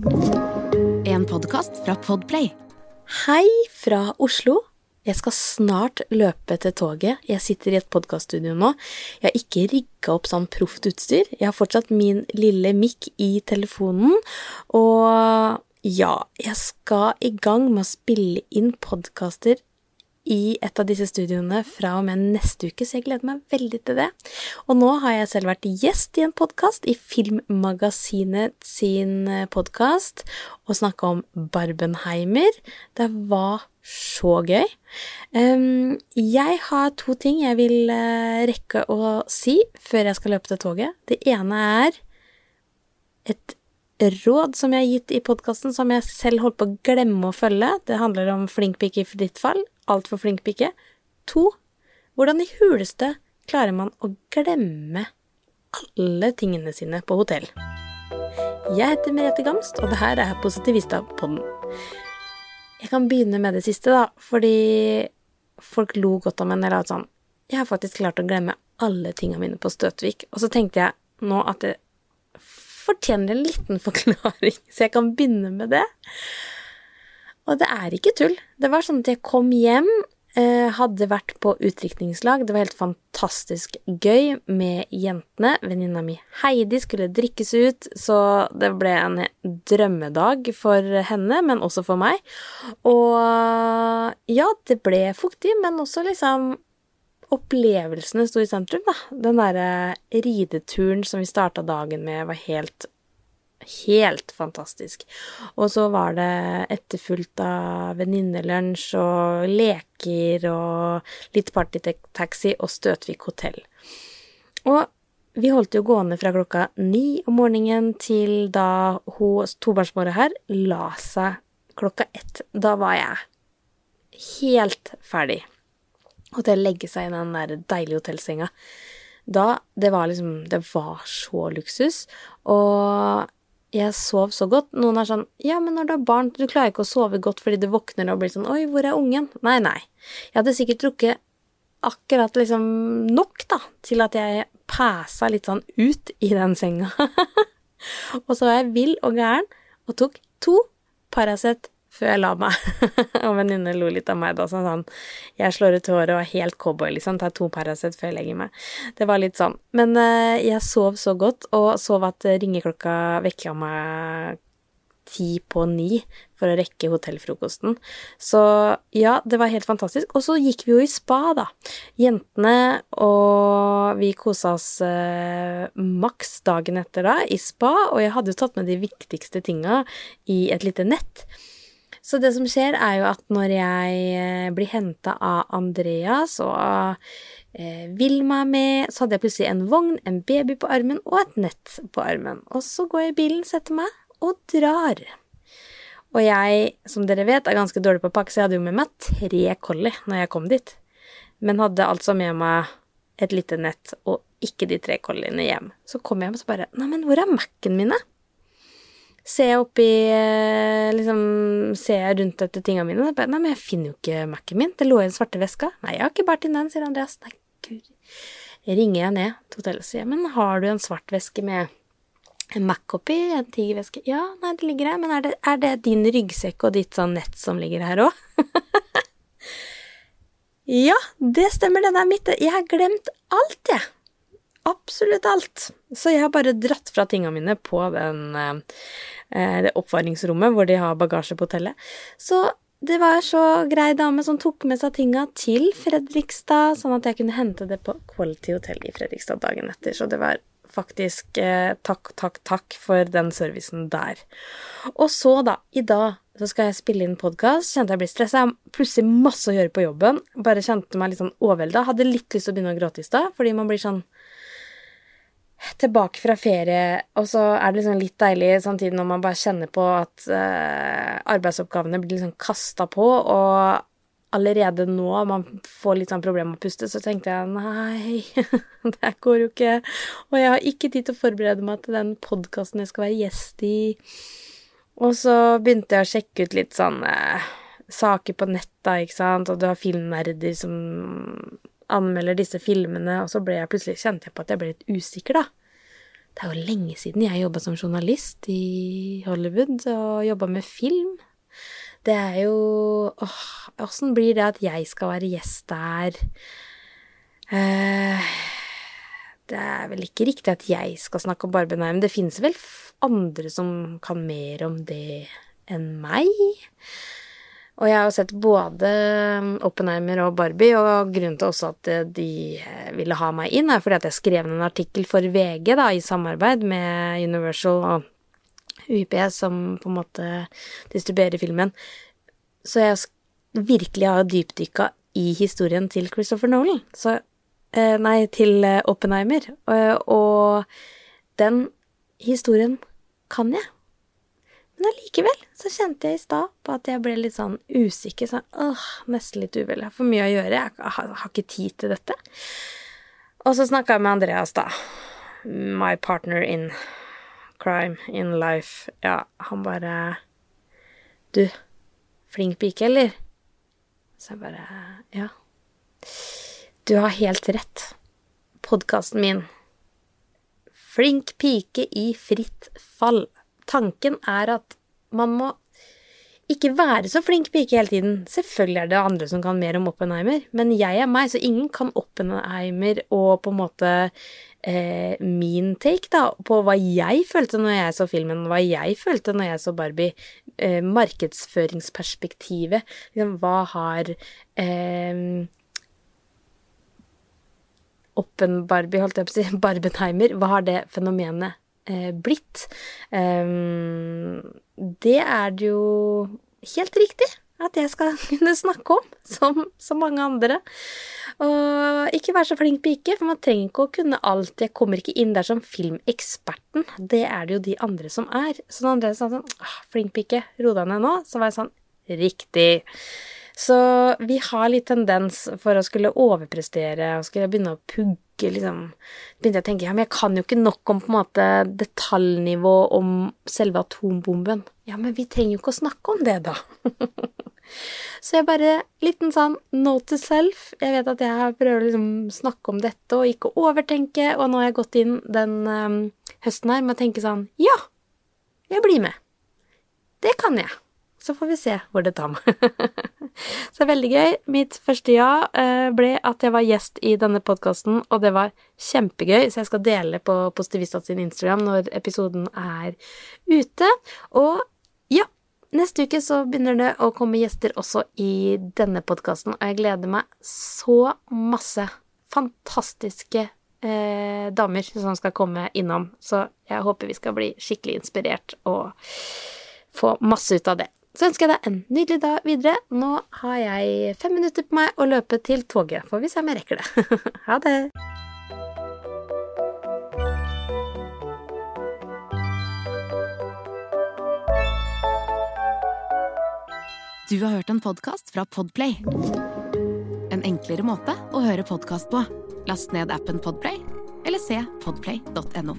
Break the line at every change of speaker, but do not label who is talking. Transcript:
En podkast fra Podplay.
Hei fra Oslo. Jeg skal snart løpe til toget. Jeg sitter i et podkaststudio nå. Jeg har ikke rigga opp sånn proft utstyr. Jeg har fortsatt min lille mikk i telefonen. Og ja, jeg skal i gang med å spille inn podkaster i et av disse studioene fra og med neste uke, så jeg gleder meg veldig til det. Og nå har jeg selv vært gjest i en podkast, i Filmmagasinet sin podkast, og snakka om Barbenheimer. Det var så gøy. Jeg har to ting jeg vil uh, rekke å si før jeg skal løpe til toget. Det ene er et råd som jeg har gitt i podkasten som jeg selv holdt på å glemme å følge. Det handler om flink pike i ditt fall altfor flink pike. To, hvordan i huleste klarer man å glemme alle tingene sine på hotell? Jeg heter Merete Gamst, og det her er Positivista-podden. Jeg kan begynne med det siste, da, fordi folk lo godt av meg når jeg la ut sånn Jeg har faktisk klart å glemme alle tingene mine på Støtvik. Og så tenkte jeg nå at det fortjener en liten forklaring, så jeg kan begynne med det. Og det er ikke tull. Det var sånn at jeg kom hjem, eh, hadde vært på utdrikningslag. Det var helt fantastisk gøy med jentene. Venninna mi Heidi skulle drikkes ut, så det ble en drømmedag for henne, men også for meg. Og ja, det ble fuktig, men også liksom Opplevelsene sto i sentrum, da. Den derre rideturen som vi starta dagen med, var helt Helt fantastisk. Og så var det etterfulgt av venninnelunsj og leker og litt partytaxi og Støtvik hotell. Og vi holdt jo gående fra klokka ni om morgenen til da hun tobarnsmora her la seg klokka ett. Da var jeg helt ferdig. Og til å legge seg i den der deilige hotellsenga. Da Det var liksom Det var så luksus. Og jeg sov så godt. Noen er sånn Ja, men når du har barn, du klarer ikke å sove godt fordi du våkner og blir sånn Oi, hvor er ungen? Nei, nei. Jeg hadde sikkert drukket akkurat liksom nok, da, til at jeg pæsa litt sånn ut i den senga. og så var jeg vill og gæren og tok to Paracet før jeg la meg. og venninne lo litt av meg da, sånn sånn Jeg slår ut håret og er helt cowboy, liksom. Tar to Paracet før jeg legger meg. Det var litt sånn. Men uh, jeg sov så godt, og sov at ringeklokka vekka meg ti på ni for å rekke hotellfrokosten. Så ja, det var helt fantastisk. Og så gikk vi jo i spa, da. Jentene og vi kosa oss eh, maks dagen etter da, i spa, og jeg hadde jo tatt med de viktigste tinga i et lite nett. Så det som skjer, er jo at når jeg eh, blir henta av Andreas og vil Vilma med, så hadde jeg plutselig en vogn, en baby på armen og et nett på armen. Og så går jeg i bilen, setter meg og drar. Og jeg, som dere vet, er ganske dårlig på å pakke, så jeg hadde jo med meg tre collie når jeg kom dit. Men hadde altså med meg et lite nett og ikke de tre colliene hjem. Så kom jeg hjem og så bare Neimen, hvor er Mac-en mine? Ser jeg oppi eh, Liksom ser jeg rundt etter tingene mine. Og bare, Nei, men jeg finner jo ikke Mac-en min. Det lå i den svarte veska. Nei, jeg har ikke båret inn den, sier Andreas. Nei, gud. Ringer jeg ned til hotellet og sier men har du en svart veske med en Mac oppi? En tigerveske? Ja, nei, det ligger her. Men er det, er det din ryggsekk og ditt sånn nett som ligger her òg? ja, det stemmer, det er mitt. Jeg har glemt alt, jeg. Absolutt alt. Så jeg har bare dratt fra tingene mine på den, eh, det oppvaringsrommet hvor de har bagasje på hotellet. Så det var så grei dame som tok med seg tinga til Fredrikstad, sånn at jeg kunne hente det på Quality Hotel i Fredrikstad dagen etter. Så det var faktisk eh, takk, takk, takk for den servicen der. Og så, da, i dag så skal jeg spille inn podkast. Kjente jeg ble stressa. Plutselig masse å gjøre på jobben. Bare kjente meg litt sånn overvelda. Hadde litt lyst til å begynne å gråte i stad, fordi man blir sånn tilbake fra ferie, og så er det liksom litt deilig samtidig når man bare kjenner på at uh, arbeidsoppgavene blir liksom kasta på, og allerede nå man får litt sånn problemer med å puste, så tenkte jeg nei, det går jo ikke. Og jeg har ikke tid til å forberede meg til den podkasten jeg skal være gjest i. Og så begynte jeg å sjekke ut litt sånn uh, saker på netta, ikke sant, og du har filmnerder som anmelder disse filmene, og så ble jeg plutselig kjente jeg på at jeg ble litt usikker, da. Det er jo lenge siden jeg jobba som journalist i Hollywood og jobba med film. Det er jo åh, Åssen blir det at jeg skal være gjest der? Eh, det er vel ikke riktig at jeg skal snakke om Barbenheim. Det finnes vel andre som kan mer om det enn meg. Og jeg har sett både um, Oppenheimer og Barbie, og grunnen til også at eh, de eh, ville ha meg inn, er fordi at jeg skrev en artikkel for VG da, i samarbeid med Universal og UiP, som på en måte distribuerer filmen. Så jeg virkelig har dypdykka i historien til Christopher Nolan. Så Eh, nei, til Oppenheimer. Og den historien kan jeg. Men allikevel så kjente jeg i stad på at jeg ble litt sånn usikker. Sånn åh, nesten litt uvel. Jeg har for mye å gjøre. Jeg har, har ikke tid til dette. Og så snakka jeg med Andreas, da. My partner in crime, in life. Ja, han bare Du, flink pike, eller? Så jeg bare Ja. Du har helt rett. Podkasten min Flink pike i fritt fall. Tanken er at man må ikke være så flink pike hele tiden. Selvfølgelig er det andre som kan mer om Oppenheimer, men jeg er meg, så ingen kan Oppenheimer og på en måte eh, min take da, på hva jeg følte når jeg så filmen, hva jeg følte når jeg så Barbie. Eh, markedsføringsperspektivet. Liksom, hva har eh, Oppen-Barbie, holdt jeg på å si, Barbenheimer, hva har det fenomenet blitt? Um, det er det jo helt riktig at jeg skal kunne snakke om, som så mange andre. Og ikke være så flink pike, for man trenger ikke å kunne alt. Jeg kommer ikke inn der som filmeksperten. Det er det jo de andre som er. Så når andre sa sånn ah, Flink pike, ro deg ned nå. Så var jeg sånn Riktig. Så vi har litt tendens for å skulle overprestere og skulle begynne å pugge, liksom Begynte jeg å tenke ja, men jeg kan jo ikke nok om på en måte detaljnivå om selve atombomben. Ja, men vi trenger jo ikke å snakke om det, da. Så jeg bare Liten sånn note to self. Jeg vet at jeg prøver å liksom snakke om dette og ikke overtenke, og nå har jeg gått inn den um, høsten her med å tenke sånn Ja, jeg blir med. Det kan jeg. Så får vi se hvor det tar meg. så veldig gøy. Mitt første ja eh, ble at jeg var gjest i denne podkasten, og det var kjempegøy, så jeg skal dele på Positivistat sin Instagram når episoden er ute. Og ja, neste uke så begynner det å komme gjester også i denne podkasten, og jeg gleder meg så masse. Fantastiske eh, damer som skal komme innom, så jeg håper vi skal bli skikkelig inspirert og få masse ut av det. Så ønsker jeg deg en nydelig dag videre. Nå har jeg fem minutter på meg å løpe til toget. Får vi se om jeg rekker det. ha det.
Du har hørt en podkast fra Podplay. En enklere måte å høre podkast på. Last ned appen Podplay, eller se podplay.no.